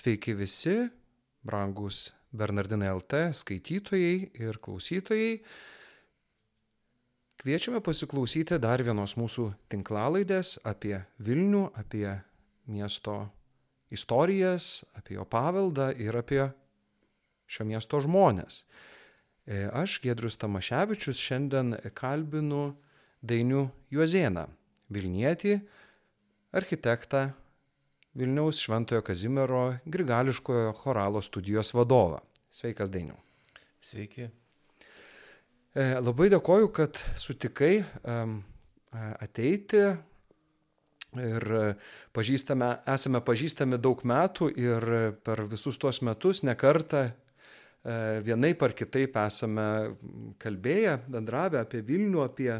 Sveiki visi, brangus Bernardinai LT skaitytojai ir klausytojai. Kviečiame pasiklausyti dar vienos mūsų tinklalaidės apie Vilnių, apie miesto istorijas, apie jo paveldą ir apie šio miesto žmonės. E, aš, Gedrius Tamaševičius, šiandien kalbinu Dainių Juozėną, Vilnietį, architektą, Vilniaus Šventojo Kazimiero Grigališkojo choralo studijos vadovą. Sveikas Dainiu. Sveiki. E, labai dėkoju, kad sutikai ateiti ir pažįstame, esame pažįstami daug metų ir per visus tuos metus nekartą e, vienai par kitaip esame kalbėję, bendravę apie Vilnių, apie,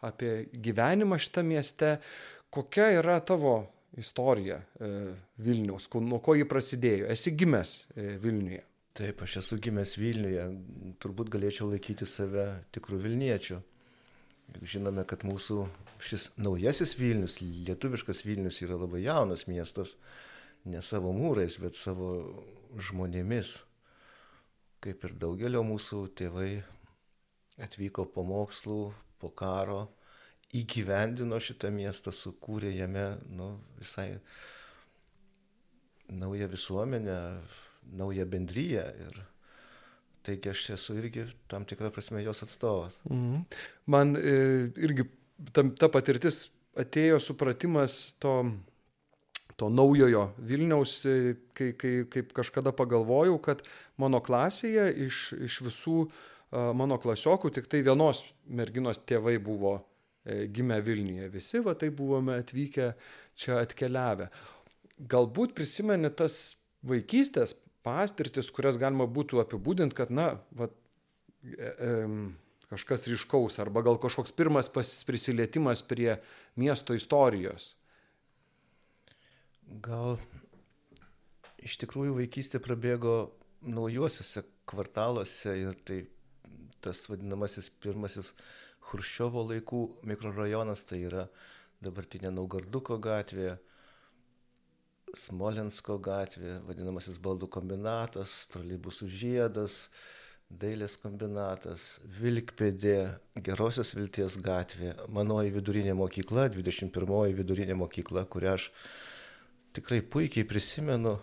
apie gyvenimą šitą mieste. Kokia yra tavo istorija e, Vilniaus, nuo ko ji prasidėjo. Esi gimęs e, Vilniuje. Taip, aš esu gimęs Vilniuje, turbūt galėčiau laikyti save tikrų Vilniečių. Žinome, kad mūsų šis naujasis Vilnius, lietuviškas Vilnius yra labai jaunas miestas, ne savo mūrais, bet savo žmonėmis. Kaip ir daugelio mūsų tėvai atvyko po mokslų, po karo, įgyvendino šitą miestą, sukūrė jame nu, visai naują visuomenę, naują bendryją. Ir taigi aš esu irgi tam tikrą prasme jos atstovas. Mhm. Man e, irgi tam, ta patirtis atėjo supratimas to, to naujojo Vilniaus, e, kai, kai, kaip kažkada pagalvojau, kad mano klasėje iš, iš visų mano klasiokų tik tai vienos merginos tėvai buvo E, gimę Vilniuje. Visi va tai buvome atvykę čia atkeliavę. Galbūt prisimeni tas vaikystės pastirtis, kurias galima būtų apibūdinti, kad, na, va, e, e, kažkas ryškaus arba gal kažkoks pirmas prisilietimas prie miesto istorijos. Gal iš tikrųjų vaikystė prabėgo naujuosiuose kvartaluose ir tai tas vadinamasis pirmasis Hruščiovo laikų mikrorajonas, tai yra dabartinė Naugarduko gatvė, Smolensko gatvė, vadinamasis baldų kombinatas, trolybusų žiedas, dailės kombinatas, Vilkpėdė, Gerosios Vilties gatvė, manoji vidurinė mokykla, 21 vidurinė mokykla, kurią aš tikrai puikiai prisimenu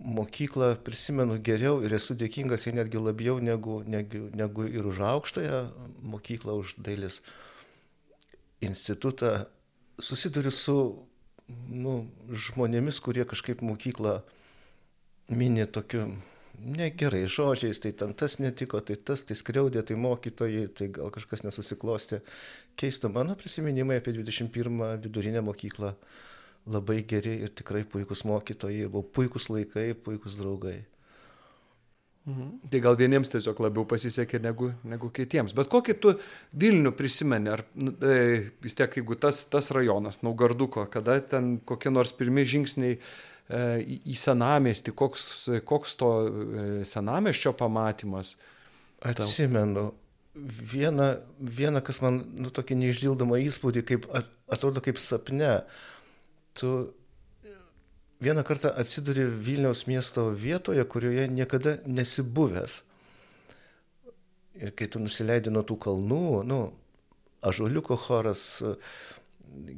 mokyklą prisimenu geriau ir esu dėkingas jai netgi labiau negu, negu, negu ir už aukštąją mokyklą, už dailės institutą. Susiduriu su nu, žmonėmis, kurie kažkaip mokyklą mini tokiu negerai žodžiais, tai ten tas netiko, tai tas, tai skriaudė, tai mokytojai, tai gal kažkas nesusiklostė. Keista mano prisiminimai apie 21 vidurinę mokyklą labai geri ir tikrai puikūs mokytojai, buvo puikūs laikai, puikūs draugai. Mhm. Tai gal vieniems tiesiog labiau pasisekė negu, negu kitiems. Bet kokį tu Vilnių prisimeni, ar e, vis tiek, jeigu tas, tas rajonas, Naugarduko, kada ten kokie nors pirmie žingsniai e, į, senamestį, koks, koks to e, senameščio pamatymas? Atsimenu. Viena, viena, kas man, nu, tokį neišdildomą įspūdį, kaip, atrodo kaip sapne, tu vieną kartą atsiduri Vilniaus miesto vietoje, kurioje niekada nesi buvęs. Ir kai tu nusileidi nuo tų kalnų, nu, Ažuliuko choras,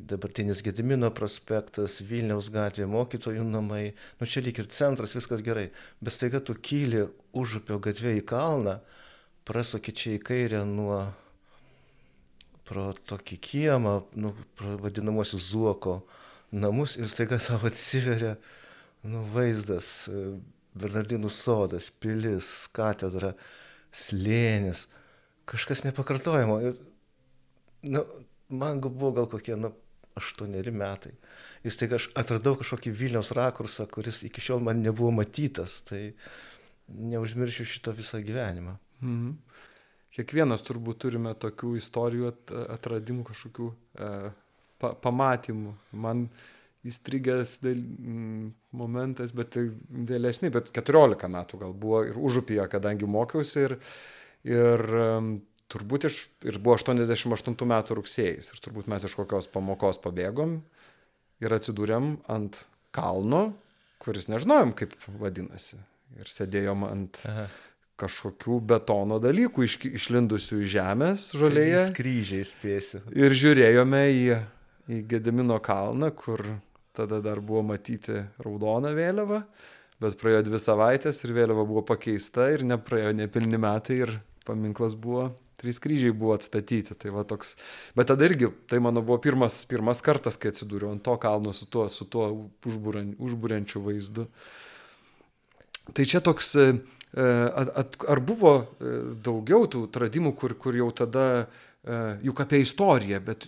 dabartinis Gedimino prospektas, Vilniaus gatvė, mokytojų namai, nu čia lyg ir centras, viskas gerai, bet staiga tu kyli užupio gatvė į kalną, prasuki čia į kairę nuo pro tokį kiemą, nu, vadinamosius Zuoko, uh, namus ir staiga tau atsiveria nu, vaizdas, e, Bernardinų sodas, pilis, katedra, slėnis, kažkas nepakartojamo. Ir nu, man buvo gal kokie, nu, aštuoneri metai. Ir staiga aš atradau kažkokį Vilniaus rakursą, kuris iki šiol man nebuvo matytas. Tai neužmiršiu šito visą gyvenimą. Mhm. Kiekvienas turbūt turime tokių istorijų atradimų kažkokių e, pa, pamatymų. Man įstrigęs dėl, mm, momentas, bet tai vėlesni, bet 14 metų gal buvo ir užupyje, kadangi mokiausi ir, ir turbūt iš, ir buvo 88 metų rugsėjais ir turbūt mes iš kokios pamokos pabėgom ir atsidūrėm ant kalno kuris nežinojom, kaip vadinasi. Ir sėdėjom ant Aha. kažkokių betono dalykų iš, išlindusių iš žemės žolėje. Skrydžiai spėsiu. Ir žiūrėjome į, į Gedemino kalną, kur tada dar buvo matyti raudona vėliava, bet praėjo dvi savaitės ir vėliava buvo pakeista ir nepraėjo nepilni metai ir paminklas buvo, trys kryžiai buvo atstatyti. Tai va toks, bet tada irgi, tai mano buvo pirmas, pirmas kartas, kai atsidūriau ant to kalno su tuo, su tuo užburiančiu vaizdu. Tai čia toks, e, at, at, ar buvo e, daugiau tų atradimų, kur, kur jau tada, e, juk apie istoriją, bet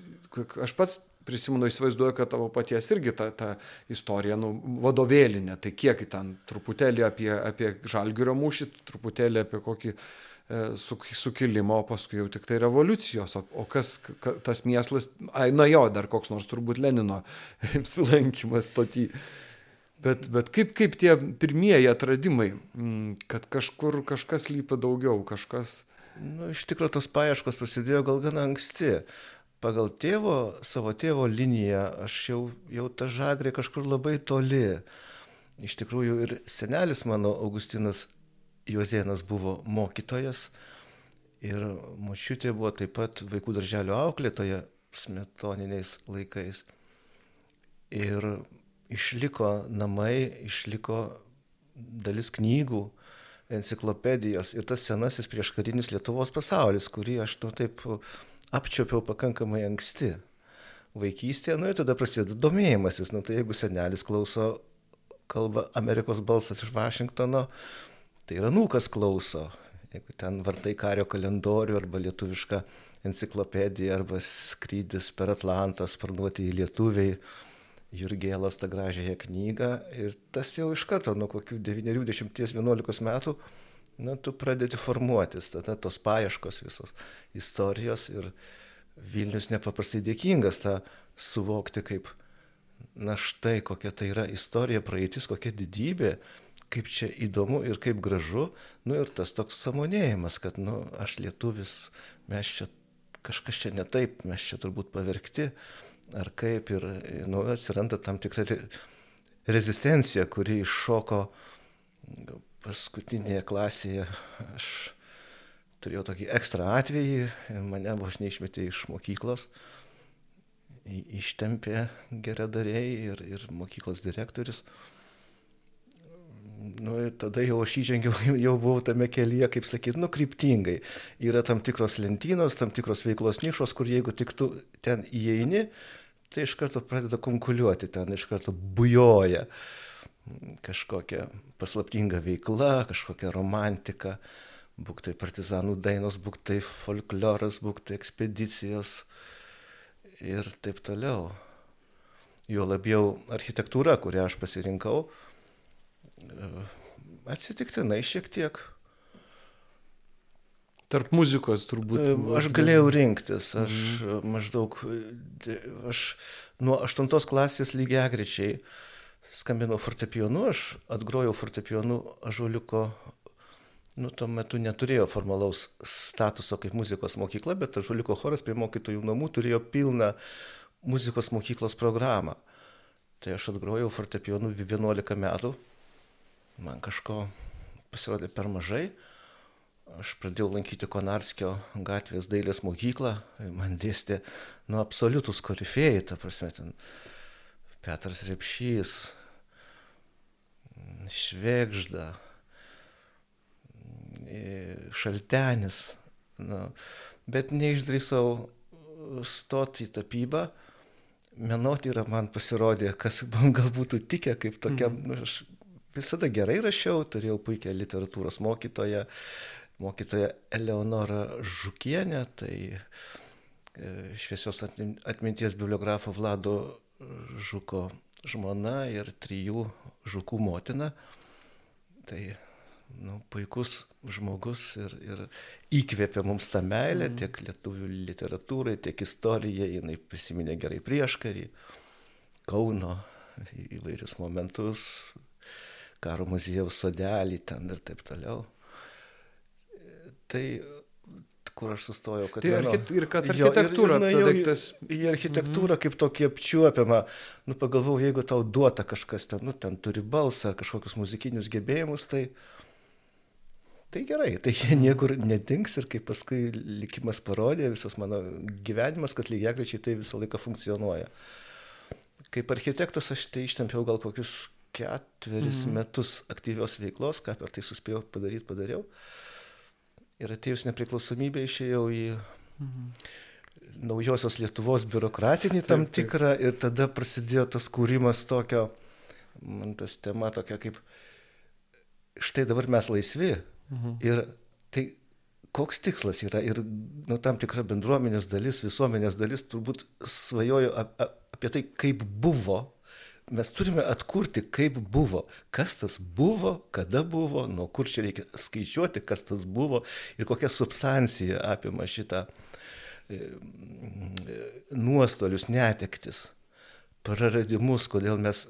aš pats prisimenu, įsivaizduoju, kad tavo paties irgi ta, ta istorija, nu, vadovėlinė, tai kiek ten truputėlį apie, apie žalgirio mūšį, truputėlį apie kokį sukilimą, o paskui jau tik tai revoliucijos. O, o kas ka, tas miestas, ai, na jo, dar koks nors turbūt Lenino apsilankimas stotį. Bet, bet kaip, kaip tie pirmieji atradimai, mm, kad kažkur kažkas lypa daugiau, kažkas... Nu, iš tikrųjų, tos paieškos prasidėjo gal gana anksti. Pagal tėvo, savo tėvo liniją, aš jau, jau tą žagrį kažkur labai toli. Iš tikrųjų, ir senelis mano, Augustinas Juozėnas buvo mokytojas ir močiutė buvo taip pat vaikų darželio auklėtoja smetoniniais laikais. Ir išliko namai, išliko dalis knygų, enciklopedijos ir tas senasis prieškarinis Lietuvos pasaulis, kurį aš to taip apčiopiau pakankamai anksti vaikystėje, nu ir tada prasideda domėjimasis, nu tai jeigu senelis klauso kalba Amerikos balsas iš Vašingtono, tai ir anūkas klauso. Jeigu ten vartai kario kalendorių arba lietuvišką enciklopediją arba skrydis per Atlantą, sparnuoti į lietuviai, Jurgėlas tą gražiąją knygą ir tas jau iš karto nuo kokių 9-10-11 metų, na, tu pradedi formuotis, tada tos paieškos visos istorijos ir Vilnius nepaprastai dėkingas tą suvokti kaip, na štai kokia tai yra istorija, praeitis, kokia didybė, kaip čia įdomu ir kaip gražu, nu ir tas toks samonėjimas, kad, nu, aš lietuvis, mes čia kažkas čia ne taip, mes čia turbūt pavergti, ar kaip, ir, nu, atsiranda tam tikra rezistencija, kuri iššoko paskutinėje klasėje. Aš turėjau tokį ekstra atvejį ir mane vos neišmetė iš mokyklos. Ištempė geradariai ir, ir mokyklos direktorius nu, tada jau aš įžengiau, jau buvau tame kelyje, kaip sakyti, nu, kryptingai. Yra tam tikros lentynos, tam tikros veiklos nišos, kur jeigu tik tu ten įeini, tai iš karto pradeda konkuliuoti, ten iš karto bujoja kažkokia paslaptinga veikla, kažkokia romantika, būk tai partizanų dainos, būk tai folkloras, būk tai ekspedicijos ir taip toliau. Jo labiau architektūra, kurią aš pasirinkau, Atsitiktinai šiek tiek. Tarp muzikos turbūt. Aš galėjau rinktis, aš mhm. maždaug, aš nuo 8 klasės lygiai grečiai skambinau fortepionu, aš atgrojau fortepionu Ažuliuko, nu, tuo metu neturėjo formalaus statuso kaip muzikos mokykla, bet Ažuliuko choras prie mokytojų namų turėjo pilną muzikos mokyklos programą. Tai aš atgrojau fortepionu 11 metų man kažko pasirodė per mažai. Aš pradėjau lankyti Konarskio gatvės dailės mokyklą, man dėstė nu absoliutus korifėjai, ta prasme, ten Petras Repšys, Švėgžda, Šaltenis, nu, bet neišdrįsau stoti į tapybą. Menotyra man pasirodė, kas man gal būtų tikę kaip tokia, mm. nu, aš visada gerai rašiau, turėjau puikią literatūros mokytoją, mokytoją Eleonorą Žukienę, tai e, šviesios atminties bibliografo Vlado Žuko žmona ir trijų žukų motina. Tai nu, puikus žmogus ir, ir įkvėpė mums tą meilę mm. tiek lietuvių literatūrai, tiek istorijai, jinai prisiminė gerai prieškarį, Kauno įvairius momentus, karo muziejaus sodelį ten ir taip toliau. Tai kur aš sustojau. Tai archit, ir kad architektūra, jo, ir, ir daiktas. Į architektūrą mhm. kaip tokį apčiuopiamą, nu pagalvojau, jeigu tau duota kažkas ten, nu ten turi balsą, kažkokius muzikinius gebėjimus, tai, tai gerai, tai jie mhm. niekur nedings ir kaip paskui likimas parodė, visas mano gyvenimas, kad lygiagrečiai tai visą laiką funkcionuoja. Kaip architektas aš tai ištempiau gal kokius ketveris mhm. metus aktyvios veiklos, ką per tai suspėjau padaryti, padariau. Ir atėjus nepriklausomybė išėjau į mhm. naujosios Lietuvos biurokratinį tam taip, taip. tikrą ir tada prasidėjo tas kūrimas tokio, man tas tema tokia kaip, štai dabar mes laisvi. Mhm. Ir tai koks tikslas yra ir nu, tam tikra bendruomenės dalis, visuomenės dalis turbūt svajojo apie tai, kaip buvo mes turime atkurti, kaip buvo, kas tas buvo, kada buvo, nuo kur čia reikia skaičiuoti, kas tas buvo ir kokia substancija apima šitą e, nuostolius, netektis, praradimus, kodėl mes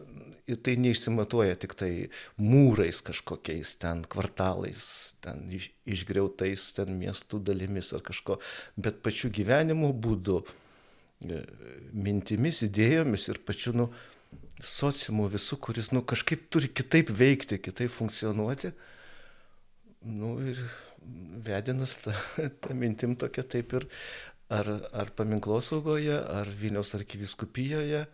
ir tai neišsimatuoja tik tai mūrais kažkokiais ten kvartalais, ten iš, išgriautais ten miestų dalimis ar kažko, bet pačiu gyvenimo būdu, e, mintimis, idėjomis ir pačiu, nu, sociumu visų, kuris nu, kažkaip turi kitaip veikti, kitaip funkcionuoti. Nu, ir vedinas ta, ta mintim tokia taip ir ar, ar paminklos saugoje, ar Vilniaus arkiviskupijoje.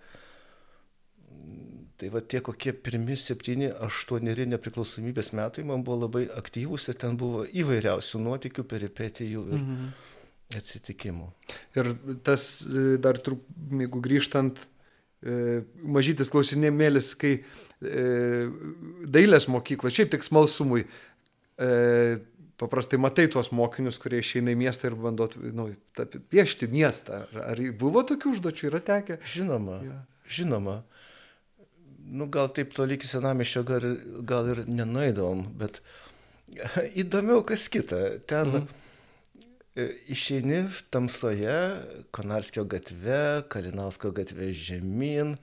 Tai va tie kokie pirmi septyni, aštuoneri nepriklausomybės metai man buvo labai aktyvūs ir ten buvo įvairiausių nuotikių, peripetijų ir mhm. atsitikimų. Ir tas dar, jeigu grįžtant E, mažytis klausinėmėlis, kai e, dailės mokykla, šiaip tik smalsumui, e, paprastai matai tuos mokinius, kurie išeina į miestą ir bando nu, piešti miestą. Ar, ar buvo tokių užduočių, yra tekę? Žinoma, ja. žinoma. Nu, gal taip toli iki senamišio gal, gal ir nenuėdavom, bet įdomiau kas kita. Ten mhm E, išeini tamsoje, Konarskio gatve, Kalinausko gatve žemyn,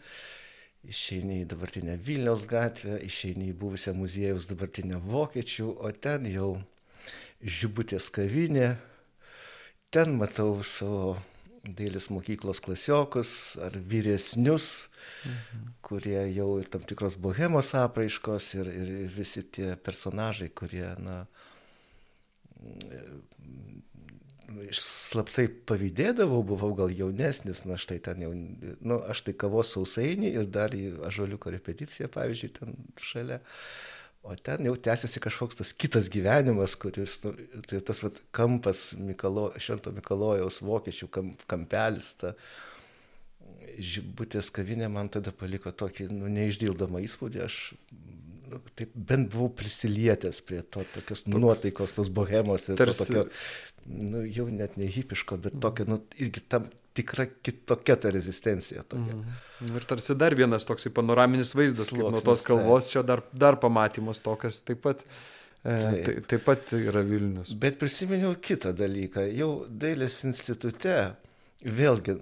išeini į dabartinę Vilniaus gatvę, išeini į buvusią muziejus dabartinę Vokiečių, o ten jau žibutės kavinė, ten matau savo dailės mokyklos klasiokus ar vyresnius, mhm. kurie jau ir tam tikros bohemos apraiškos ir, ir visi tie personažai, kurie, na, slaptai pavydėdavau, buvau gal jaunesnis, na štai ten jau, nu, aš tai kavos sausainį ir dar į ažuoliuko repeticiją, pavyzdžiui, ten šalia. O ten jau tęsiasi kažkoks tas kitas gyvenimas, kuris, nu, tai tas vat, kampas Mikalo, Švento Mikalojaus vokiečių kam, kampelis, ta žibutės kavinė man tada paliko tokį nu, neišdildomą įspūdį. Aš nu, taip bent buvau prisilietęs prie to tokios Toks, nuotaikos, tos bohemos ir tarsi, to tokio nu, jau net ne hipiško, bet tokia, nu, irgi tam tikra kitokia ta rezistencija. Tokia. Mm. Ir tarsi dar vienas toksai panoraminis vaizdas, Sluoksnis, kaip nuo tos kalvos, tai. čia dar, dar pamatymas to, kas taip pat, e, taip. taip pat yra Vilnius. Bet prisiminiau kitą dalyką. Jau dailės institute, vėlgi,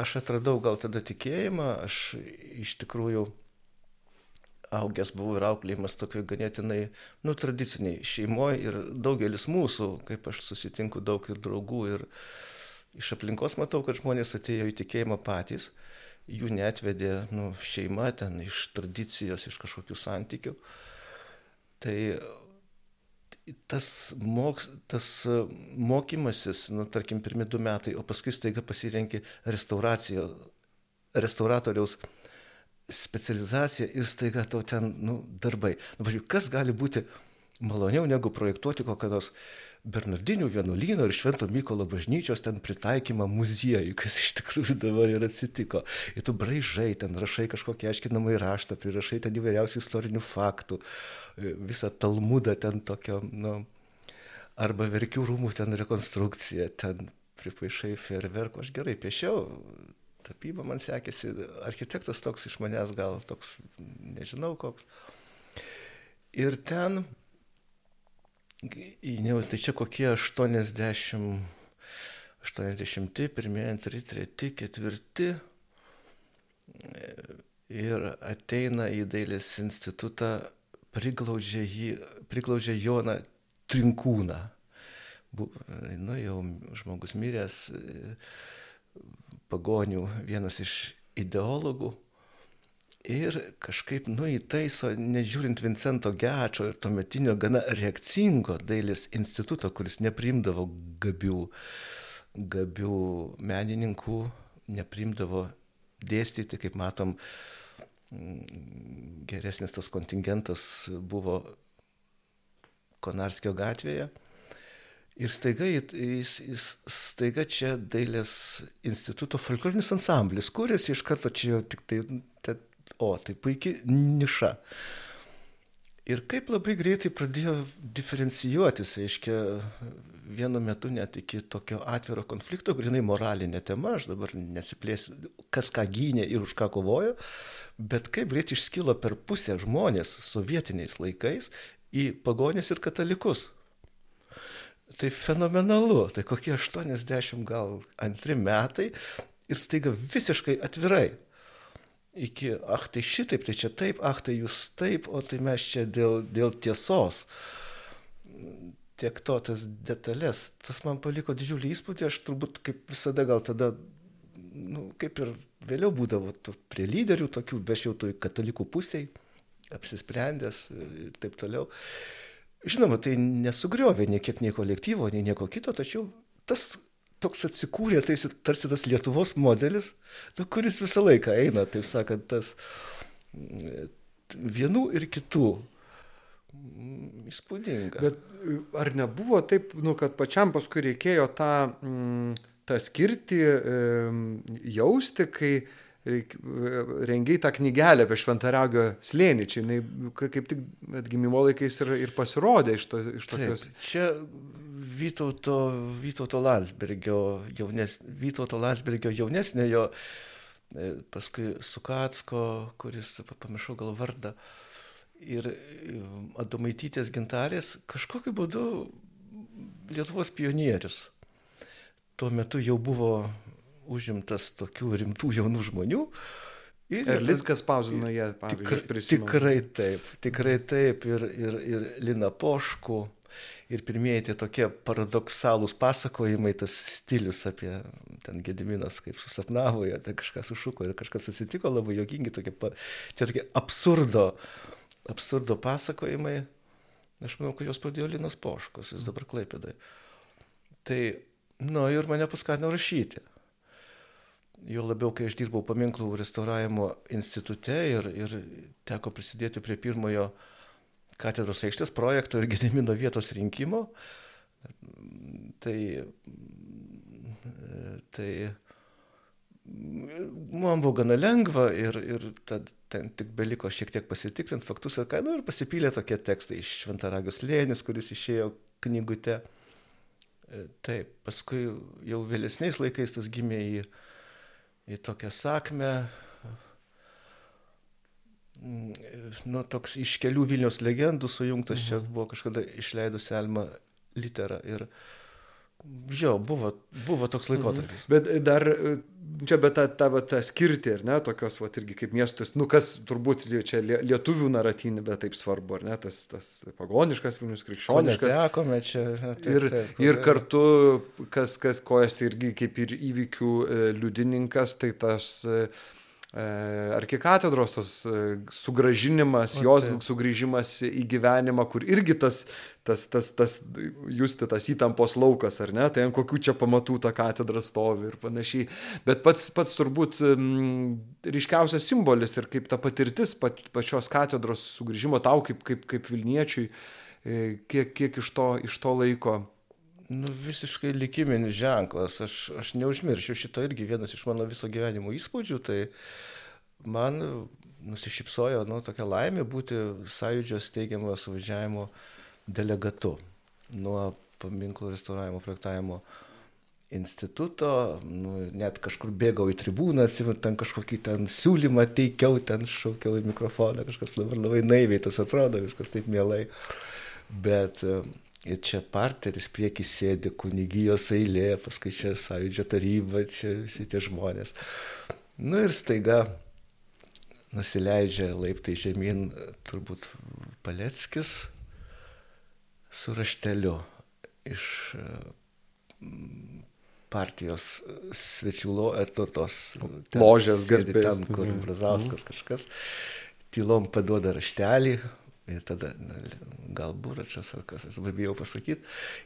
aš atradau gal tada tikėjimą, aš iš tikrųjų augęs buvau ir auklėjimas tokioj ganėtinai, nu, tradiciniai šeimoje ir daugelis mūsų, kaip aš susitinku daug ir draugų ir iš aplinkos matau, kad žmonės atėjo į tikėjimą patys, jų netvedė nu, šeima ten iš tradicijos, iš kažkokių santykių. Tai tas, moks, tas mokymasis, nu, tarkim, pirmi du metai, o paskui staiga pasirenki restauraciją, restauratoriaus specializacija ir staiga tau ten nu, darbai. Nu, pažiūrėjau, kas gali būti maloniau negu projektuoti kokią nors Bernardinių vienuolyno ir Švento Mykolo bažnyčios ten pritaikymą muziejui, kas iš tikrųjų dabar ir atsitiko. Ir tu braižai, ten rašai kažkokį aiškinamą įraštą, prirašai ten įvairiausių istorinių faktų, visą talmudą ten tokio, nu, arba verkių rūmų ten rekonstrukcija, ten pripaišai ferverkų, aš gerai piešiau, tapyba man sekėsi, architektas toks iš manęs gal toks, nežinau koks. Ir ten, jau, tai čia kokie 80, 80, pirmieji, antri, treti, ketvirti. Ir ateina į dailės institutą, priglaudžia, jį, priglaudžia Joną Trinkūną bu, nu, jau žmogus miręs, pagonių vienas iš ideologų. Ir kažkaip, nu, įtaiso, nežiūrint Vincento Gečo ir tuometinio gana reakcingo dailės instituto, kuris neprimdavo gabių, gabių menininkų, neprimdavo dėstyti, kaip matom, geresnis tas kontingentas buvo Konarskio gatvėje. Ir staiga, jis, jis, staiga čia dailės instituto folklorinis ansamblis kūrėsi iš karto čia jau tik tai, te, o, tai puikiai niša. Ir kaip labai greitai pradėjo diferencijuotis, reiškia, vienu metu net iki tokio atviro konflikto, grinai moralinė tema, aš dabar nesiplėsiu, kas ką gynė ir už ką kovojo, bet kaip greitai išskilo per pusę žmonės sovietiniais laikais į pagonės ir katalikus tai fenomenalu, tai kokie 80 gal antri metai ir staiga visiškai atvirai. Iki, ah tai šitaip, tai čia taip, ah tai jūs taip, o tai mes čia dėl, dėl tiesos. Tiek to tas detalės, tas man paliko didžiulį įspūdį, aš turbūt kaip visada gal tada, nu, kaip ir vėliau būdavo prie lyderių tokių, be toj katalikų pusiai, apsisprendęs ir taip toliau. Žinoma, tai nesugriovė nei kiek nei kolektyvo, nei nieko kito, tačiau tas toks atsikūrė, tai tarsi tas Lietuvos modelis, nu, kuris visą laiką eina, taip sakant, tas mm, vienų ir kitų. Mm, įspūdinga. Bet ar nebuvo taip, nu, kad pačiam paskui reikėjo tą, mm, tą skirti, jausti, kai rengiai tą knygelę apie Šventaragio slėnį, čia jinai kaip tik atgimimo laikais ir, ir pasirodė iš, to, iš tokios. Taip, čia Vytauto, Vytauto Landsbergio, jaunes, Vytauto Landsbergio jaunesnėjo, e, paskui Sukatsko, kuris, pamiršau gal vardą, ir e, Adomaitytės gintarės, kažkokiu būdu Lietuvos pionierius. Tuo metu jau buvo užimtas tokių rimtų jaunų žmonių. Ir, ir Liskas spausdino pavyzdžiui, tikrai, tikrai taip, tikrai taip. Ir, ir, ir Lina Poškų, ir pirmieji tie tokie paradoksalūs pasakojimai, tas stilius apie ten Gediminas, kaip susapnavo, jie tai kažkas sušuko ir kažkas atsitiko, labai jokingi tokie, tie tokie absurdo, absurdo pasakojimai. Aš manau, kad jos pradėjo Linas Poškos, jis dabar klaipėdai. Tai, nu, ir mane paskatino rašyti jo labiau, kai aš dirbau paminklų restauravimo institute ir, ir teko prisidėti prie pirmojo katedros aikštės projekto ir gedimino vietos rinkimo, tai, tai man buvo gana lengva ir, ir tad, ten tik beliko šiek tiek pasitikrinti faktus ir ką, nu, ir pasipylė tokie tekstai iš Šventaragios lėnis, kuris išėjo knygute. Taip, paskui jau vėlesniais laikais tas gimė į į tokią sakmę, nu, toks iš kelių Vilnius legendų sujungtas, mhm. čia buvo kažkada išleidusi Elma literą ir jo, buvo, buvo toks mhm. laikotarpis. Mhm. Bet dar čia bet ta, ta, ta skirti, ar ne, tokios, va, irgi kaip miestus, nu kas turbūt čia lietuvių naratyni, bet taip svarbu, ar ne, tas, tas pagoniškas Vilnius krikščioniškas. Tekome čia. Taip, ir, taip, ir kartu, kas, kas kojasi irgi kaip ir įvykių e, liudininkas, tai tas e, arkikatedros tos e, sugražinimas, jos sugrįžimas į gyvenimą, kur irgi tas, tas, tas, tas, justi tas įtampos laukas, ar ne, tai ant kokių čia pamatų ta katedra stovi ir panašiai. Bet pats, pats turbūt m, ryškiausias simbolis ir kaip ta patirtis pa, pačios katedros sugrįžimo tau kaip, kaip, kaip Vilniečiui, e, kiek, kiek iš, to, iš to laiko Nu, visiškai likiminis ženklas. Aš, aš neužmiršiu šito irgi vienas iš mano viso gyvenimo įspūdžių. Tai man nusišypsojo nu, tokia laimė būti sąjūdžio steigiamo suvažiavimo delegatu nuo paminklų restauravimo projektavimo instituto, nu, net kažkur bėgau į tribūną, atsimenu, ten kažkokį ten siūlymą teikiau, ten šaukiau į mikrofoną, kažkas labai, labai naiviai tas atrodo, viskas taip mielai. Bet Ir čia parteris prieki sėdi, kunigijos eilė, paskui čia sąjūdžio taryba, čia visi tie žmonės. Nu ir staiga nusileidžia laiptai žemyn, turbūt Paleckis su rašteliu. iš partijos svečių lo, nu, tos ložės garbės. Ten, kur Mhm. Brazauskas kažkas tylom paduoda raštelį. Ir tada gal buračas ar kas, aš dabar bijau pasakyti,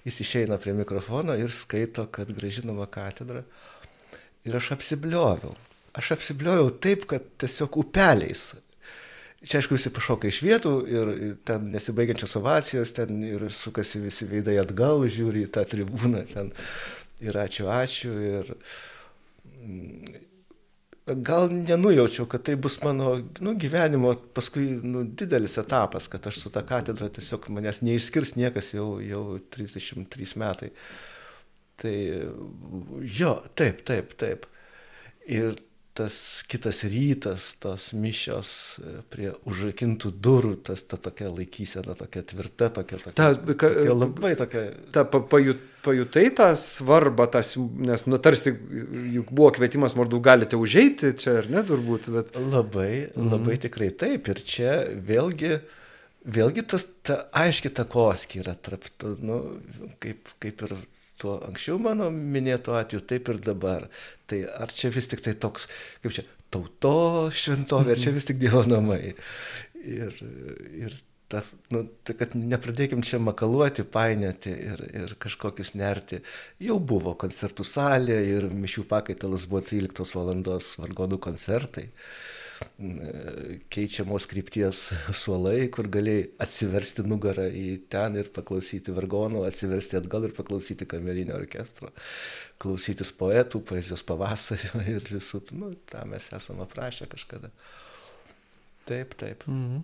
jis išeina prie mikrofono ir skaito, kad gražinama katedra. Ir aš apsiblioviau. Aš apsiblioviau taip, kad tiesiog upeliais. Čia aišku, visi pašoka iš vietų ir ten nesibaigiančios ovacijos, ten ir sukasi visi veidai atgal, žiūri į tą tribūną, ten ir ačiū, ačiū. Ir gal nenujaučiau, kad tai bus mano nu, gyvenimo paskui nu, didelis etapas, kad aš su tą katedrą tiesiog manęs neišskirs niekas jau, jau 33 metai. Tai jo, taip, taip, taip. Ir tas kitas rytas, tos mišios e, prie užrakintų durų, tas ta tokia laikysena, tokia tvirta, tokia, tokia, Ta, ka, tokia labai tokia ta, pa, pajut, pajutai tą svarbą, tas, nes, nu, tarsi, juk buvo kvietimas, mordų galite užeiti čia, ar ne, turbūt, bet... Labai, labai tikrai taip. Ir čia vėlgi, vėlgi tas ta, aiški takoskyra tarp, nu, kaip, kaip ir tuo anksčiau mano minėto atveju, taip ir dabar. Tai ar čia vis tik tai toks, kaip čia, tauto šventovė, ar čia vis tik Dievo namai. Ir, ir ta, nu, tai kad nepradėkim čia makaluoti, painioti ir, ir kažkokius nerti. Jau buvo koncertų salė ir mišių pakaitalas buvo 13 val. vargonų koncertai keičiamos krypties suolai, kur galėjai atsiversti nugarą į ten ir paklausyti vargonų, atsiversti atgal ir paklausyti kamerinio orkestro, klausytis poetų, poezijos pavasario ir visų, nu, tą mes esame aprašę kažkada. Taip, taip. Mhm.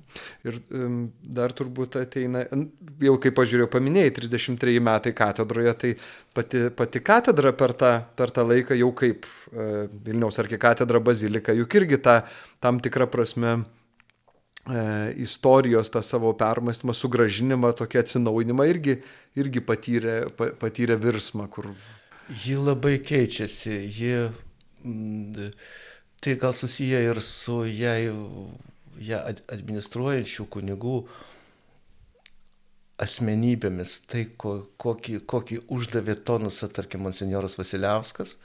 Ir um, dar turbūt ateina, jau kaip pažiūrėjau, paminėjai, 33 metai katedroje, tai pati, pati katedra per tą, per tą laiką jau kaip uh, Vilniaus arkikatedra bazilika, juk irgi tą tam tikrą prasme uh, istorijos, tą savo permastymą, sugražinimą, tokį atsinaujinimą irgi, irgi patyrė, pa, patyrė virsmą, kur... Ji labai keičiasi, ji... Mm, tai gal susiję ir su jai ją administruojančių kunigų asmenybėmis, tai ko, kokį, kokį uždavė tonusą, tarkim, monsinjoras Vasiliauskas.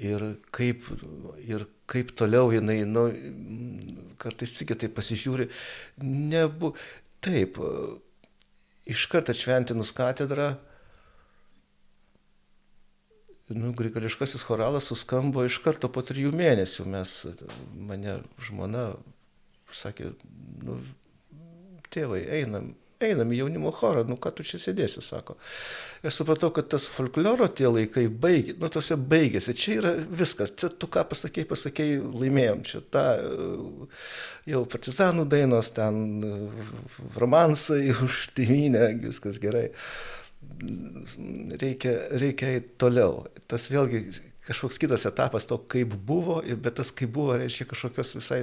Ir kaip, ir kaip toliau jinai, nu, kartais tik tai pasižiūri, nebu, taip, iškart atšventinus katedrą, nu, grigališkasis choralas suskambo iš karto po trijų mėnesių. Mes, mane žmona sakė, nu, tėvai, einam, einam į jaunimo chorą, nu ką tu čia sėdėsi, sako. Aš supratau, kad tas folkloro tie laikai baigė, nu tose baigėsi, čia yra viskas, čia tu ką pasakėjai, pasakėjai, laimėjom, čia ta jau partizanų dainos, ten romansai už tėvynę, viskas gerai reikia, reikia eiti toliau. Tas vėlgi kažkoks kitas etapas to, kaip buvo, bet tas kaip buvo reiškia kažkokios visai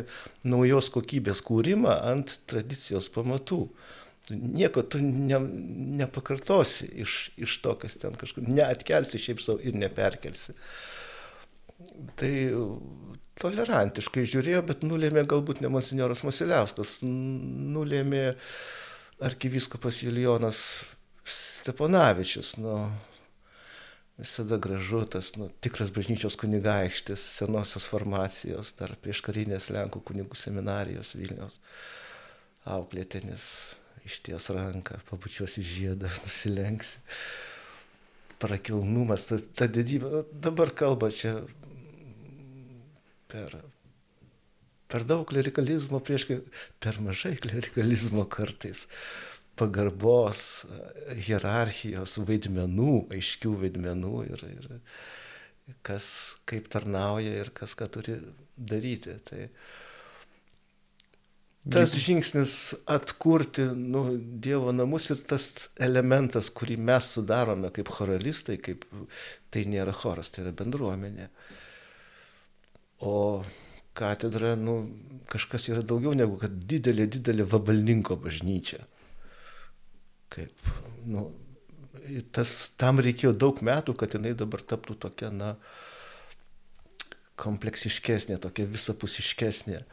naujos kokybės kūrimą ant tradicijos pamatų. Nieko tu ne, nepakartosi iš, iš to, kas ten kažkur, neatkelsi šiaip savo ir neperkelsi. Tai tolerantiškai žiūrėjo, bet nulėmė galbūt ne monsinjoras Masiliauskas, nulėmė arkivyskupas Julijonas Steponavičius, nu, visada gražu tas, nu, tikras bažnyčios kunigaikštis, senosios formacijos, dar prieš karinės Lenkų kunigų seminarijos Vilnius, auklėtinis, išties ranką, pabučiuosi žiedą, nusilenksi. Prakilnumas, ta, ta didybė, dabar kalba čia per, per daug klerikalizmo prieš, per mažai klerikalizmo kartais pagarbos, hierarchijos, vaidmenų, aiškių vaidmenų ir, ir kas kaip tarnauja ir kas ką turi daryti. Tai tas žingsnis atkurti nu, Dievo namus ir tas elementas, kurį mes sudarome kaip choralistai, kaip, tai nėra choras, tai yra bendruomenė. O katedra, nu, kažkas yra daugiau negu kad didelė, didelė vabalninko bažnyčia kaip, nu, tas, tam reikėjo daug metų, kad jinai dabar taptų tokia, na, kompleksiškesnė, tokia visapusiškesnė.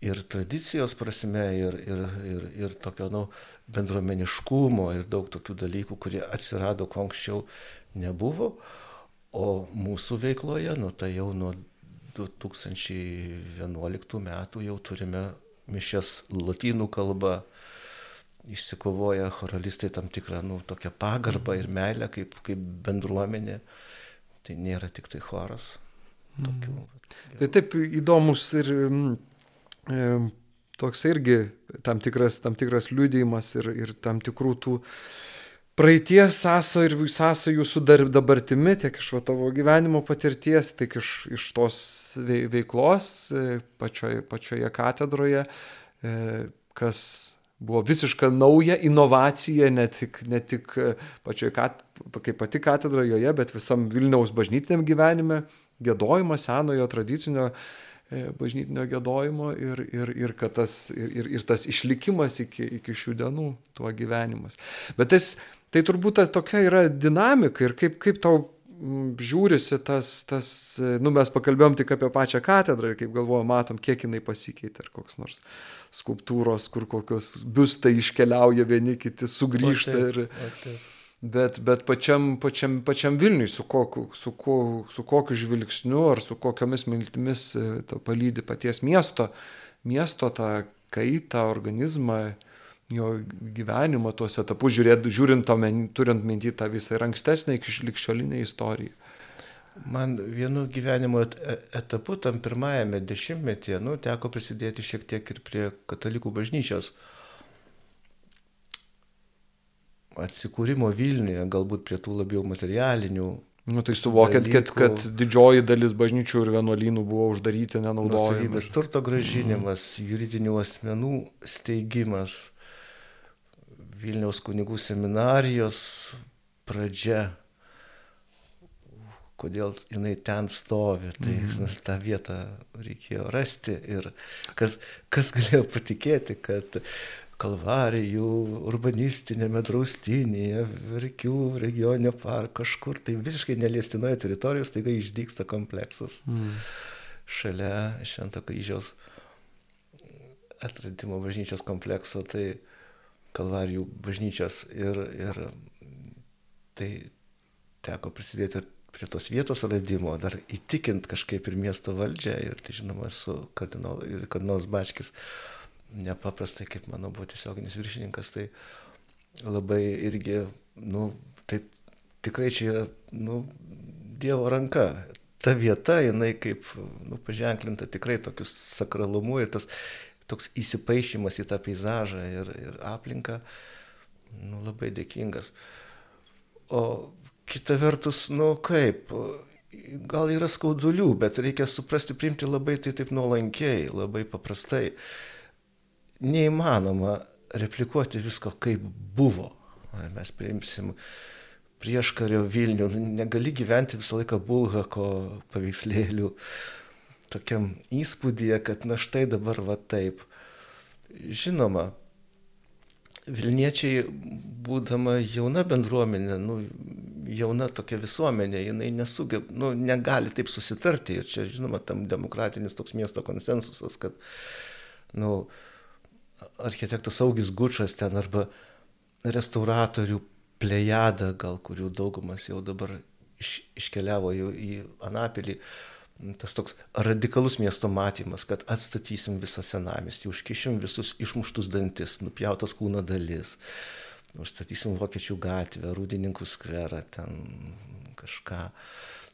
ir tradicijos prasme, ir, ir, ir, ir tokio nu, bendruomeniškumo, ir daug tokių dalykų, kurie atsirado, ko anksčiau nebuvo. O mūsų veikloje, nu tai jau nuo 2011 metų jau turime mišęs lotynų kalbą, išsikovoja choralistai tam tikrą, nu, tokią pagarbą ir meilę kaip, kaip bendruomenė. Tai nėra tik tai choras. Tokių. Mm. Tai taip įdomus ir e, toks irgi tam tikras, tam tikras liūdėjimas ir, ir tam tikrų tų praeities sąso ir sąsojų su dar, dabartimi, tiek iš va, tavo gyvenimo patirties, tiek iš, iš tos veiklos e, pačioje, pačioje katedroje, e, kas buvo visiška nauja inovacija ne tik, ne tik e, pačioje, kat, kaip pati katedra joje, bet visam Vilniaus bažnytiniam gyvenime, gėdojimo senojo tradicinio bažnytinio gėdojimo ir, ir, ir, tas, ir, ir tas išlikimas iki, iki šių dienų, tuo gyvenimas. Bet tas Tai turbūt ta tokia yra dinamika ir kaip, kaip tau žiūrisi tas, tas, nu mes pakalbėjom tik apie pačią katedrą ir kaip galvoju, matom, kiek jinai pasikeitė, ar koks nors skulptūros, kur kokios biustai iškeliauja vieni kiti, sugrįžta O taip, ir... o taip. Bet, bet pačiam, pačiam, pačiam Vilniui, su kokiu, su, ko, su kokiu žvilgsniu ar su kokiomis mintimis e, palydi paties miesto, miesto tą kaitą, organizmą, jo gyvenimo tuos etapus, žiūrėt, žiūrint to, turint minti tą visą ir ankstesnę iki likščiolinę istoriją. Man vienu gyvenimo e, etapu, tam pirmajame dešimtmetyje, nu, teko prisidėti šiek tiek ir prie katalikų bažnyčios atsikūrimo Vilniuje, galbūt prie tų labiau materialinių. Nu, tai suvokiant, kad, kad didžioji dalis bažnyčių ir vienuolynų buvo uždaryti, nenaudojami. Turto gražinimas, juridinių asmenų steigimas Vilniaus kunigų seminarijos pradžia, kodėl jinai ten stovi, tai mm. tą vietą reikėjo rasti ir kas, kas galėjo patikėti, kad Kalvarijų urbanistinėme draustinėje, Verkių regioninio parko kažkur, tai visiškai neliestinoje teritorijoje staiga išdyksta kompleksas mm. šalia Švento kryžiaus atradimo bažnyčios komplekso. Tai Kalvarijų bažnyčios ir, ir tai teko prisidėti prie tos vietos radimo, dar įtikint kažkaip ir miesto valdžią ir, tai žinoma, su kardinolu, kardinolas Bačkis, nepaprastai, kaip mano buvo tiesioginis viršininkas, tai labai irgi, nu, taip tikrai čia yra, nu, Dievo ranka. Ta vieta, jinai kaip, nu, paženklinta tikrai tokiu sakralumu ir tas toks įsipaišymas į tą peizažą ir, ir aplinką, nu, labai dėkingas. O kita vertus, nu kaip, gal yra skaudulių, bet reikia suprasti, priimti labai tai taip nuolankiai, labai paprastai. Neįmanoma replikuoti visko, kaip buvo. Mes priimsim prieš kario Vilnių, negali gyventi visą laiką Bulhako paveikslėlių tokiam įspūdėje, kad na štai dabar va taip. Žinoma, Vilniečiai, būdama jauna bendruomenė, nu, jauna tokia visuomenė, jinai nesugeb, nu, negali taip susitarti. Ir čia, žinoma, tam demokratinis toks miesto konsensusas, kad, nu, architektas Augis Gučas ten arba restauratorių plejada, gal kurių daugumas jau dabar iš, iškeliavo jau į Anapilį, tas toks radikalus miesto matymas, kad atstatysim visą senamestį, užkišim visus išmuštus dantis, nupjautas kūno dalis, užstatysim Vokiečių gatvę, Rūdininkų skverą, ten kažką.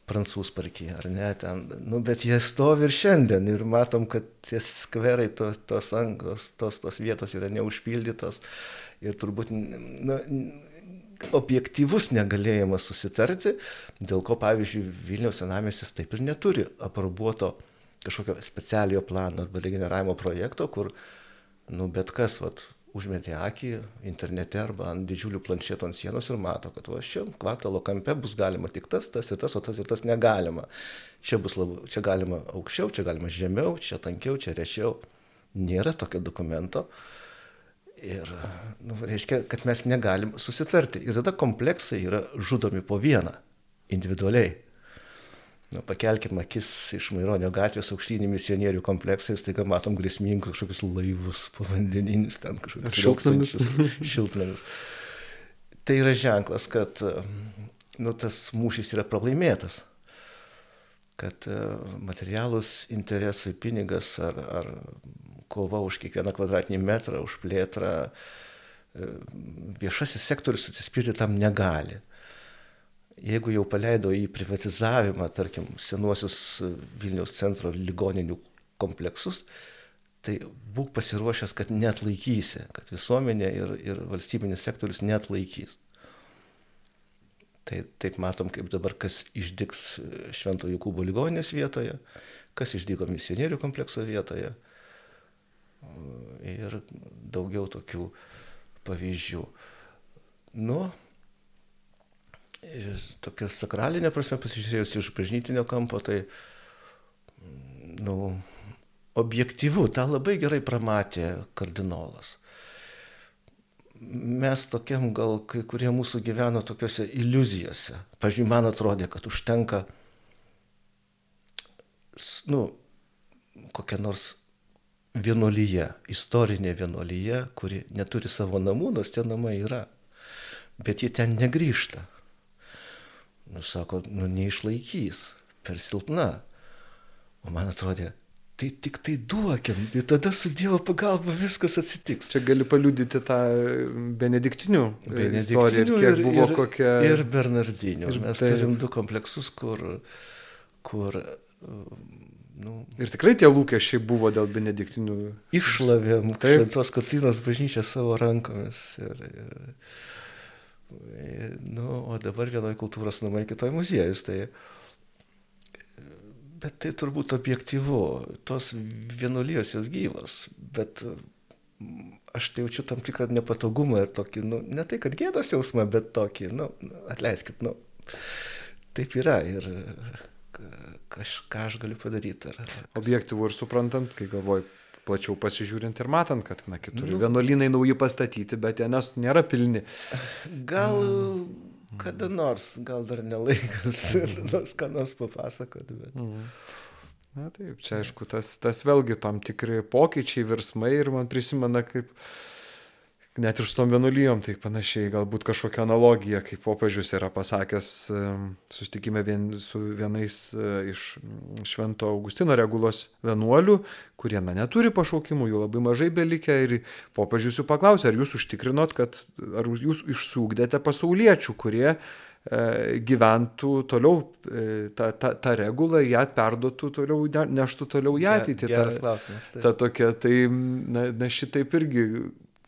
Prancūzų parkį, ar ne, ten, nu, bet jie stovi ir šiandien ir matom, kad tie skverai, tos, tos, tos, tos, tos vietos yra neužpildytos ir turbūt nu, objektyvus negalėjimas susitarti, dėl ko, pavyzdžiui, Vilniaus senamestis taip ir neturi aprobuoto kažkokio specialiojo plano arba regeneravimo projekto, kur, nu, bet kas, vat, užmetė akį internete arba ant didžiulių planšetų ant sienos ir mato, kad va čia kvartalo kampe bus galima tik tas, tas ir tas, o tas ir tas negalima. Čia, bus labu, čia galima aukščiau, čia galima žemiau, čia tankiau, čia rečiau. Nėra tokio dokumento. Uh, Ir, nu, reiškia, kad mes negalim susitarti. Ir tada kompleksai yra žudomi po vieną, individualiai. Nu, pakelkim akis iš Maironio gatvės aukštynį misionierių kompleksais, tai matom grėsmingus kažkokius laivus, povandeninius ten kažkokius šiltnamius. šiltnamius. Tai yra ženklas, kad nu, tas mūšis yra pralaimėtas. Kad materialus interesai, pinigas ar, ar kova už kiekvieną kvadratinį metrą, už plėtrą, viešasis sektorius atsispirti tam negali jeigu jau paleido į privatizavimą, tarkim, senuosius Vilniaus centro ligoninių kompleksus, tai būk pasiruošęs, kad net laikysi, kad visuomenė ir, ir valstybinis sektorius net laikys. Tai taip matom, kaip dabar kas išdiks Švento Jokūbo ligoninės vietoje, kas išdygo misionierių komplekso vietoje ir daugiau tokių pavyzdžių. Nu, tokia sakralinė prasme pasižiūrėjus iš bažnytinio kampo, tai, nu, objektyvu, tą labai gerai pramatė kardinolas. Mes tokiam gal kai kurie mūsų gyveno tokiuose iliuzijose. Pavyzdžiui, man atrodė, kad užtenka, nu, kokia nors vienuolyje, istorinė vienuolyje, kuri neturi savo namų, nors tie namai yra, bet jie ten negrįžta Nu, sako, nu neišlaikys, per silpna. O man atrodė, tai tik tai duokim, tai tada su Dievo pagalba viskas atsitiks. Čia gali paliudyti tą benediktinių, benediktinių istoriją ir kiek ir, buvo ir, kokia. Ir Bernardinių. Ir Mes tai- turim du kompleksus, kur, kur nu, Ir tikrai tie lūkesčiai buvo dėl benediktinių. išlavėm šventos Kotinos bažnyčią savo rankomis. Ir, ir, nu, o dabar vienoje kultūros namai, kitoje muziejus. Tai, bet tai turbūt objektyvu, tos vienuolijos jos gyvos, bet mm, aš tai jaučiu tam tikrą nepatogumą ir tokį, nu, ne tai, kad gėdos jausmą, bet tokį, nu, atleiskit, nu, taip yra ir kažką aš galiu padaryti. Ar, ar Objektyvų ir suprantant, kai galvoju, plačiau pasižiūrint ir matant, kad, na, kitur Nu. vienuolynai nauji pastatyti, bet jie nes nėra pilni. Gal kada nors, gal dar nelaikas, nors ką nors papasakot, bet. Na taip, čia aišku, tas, tas vėlgi tam tikri pokyčiai, virsmai ir man prisimena, kaip net ir su tom vienuolijom, tai panašiai, galbūt kažkokia analogija, kaip popiežius yra pasakęs, em, susitikime vien, su vienais e, iš Švento Augustino regulos vienuolių, kurie, na, neturi pašaukimų, jų labai mažai belikę ir popiežius jų paklausė, ar jūs užtikrinot, kad, ar jūs išsūkdėte pasauliečių, kurie e, gyventų toliau e, tą, tą, tą regulą, ją perduotų toliau, ne- neštų toliau į ateitį. Geras Ta, klausimas. ta tokia, tai, na, na šitaip irgi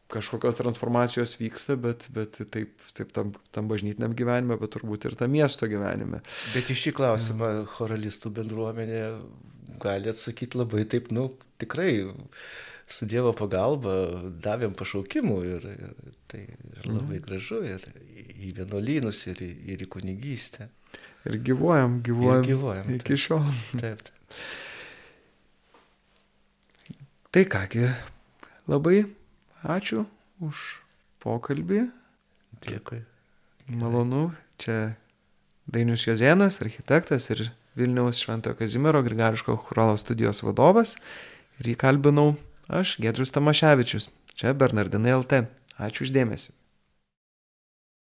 kažkokios transformacijos vyksta, bet, bet taip, taip tam, tam bažnytiniam gyvenime, bet turbūt ir tam miesto gyvenime. Bet į šį klausimą choralistų bendruomenė gali atsakyti labai taip, nu, tikrai su Dievo pagalba davėm pašaukimų ir, ir tai ir labai gražu ir į vienuolynus, ir, ir į kunigystę. Ir gyvuojam, gyvuojam. Ir gyvuojam, Iki šiol. Taip, taip. Tai kągi, labai ačiū už pokalbį. Dėkui. Malonu. Čia Dainius Jozienas, architektas ir Vilniaus Šventojo Kazimiero Grigališko choralo studijos vadovas. Ir jį kalbinau aš, Gedrius Tamaševičius. Čia Bernardinai LT. Ačiū uždėmesi.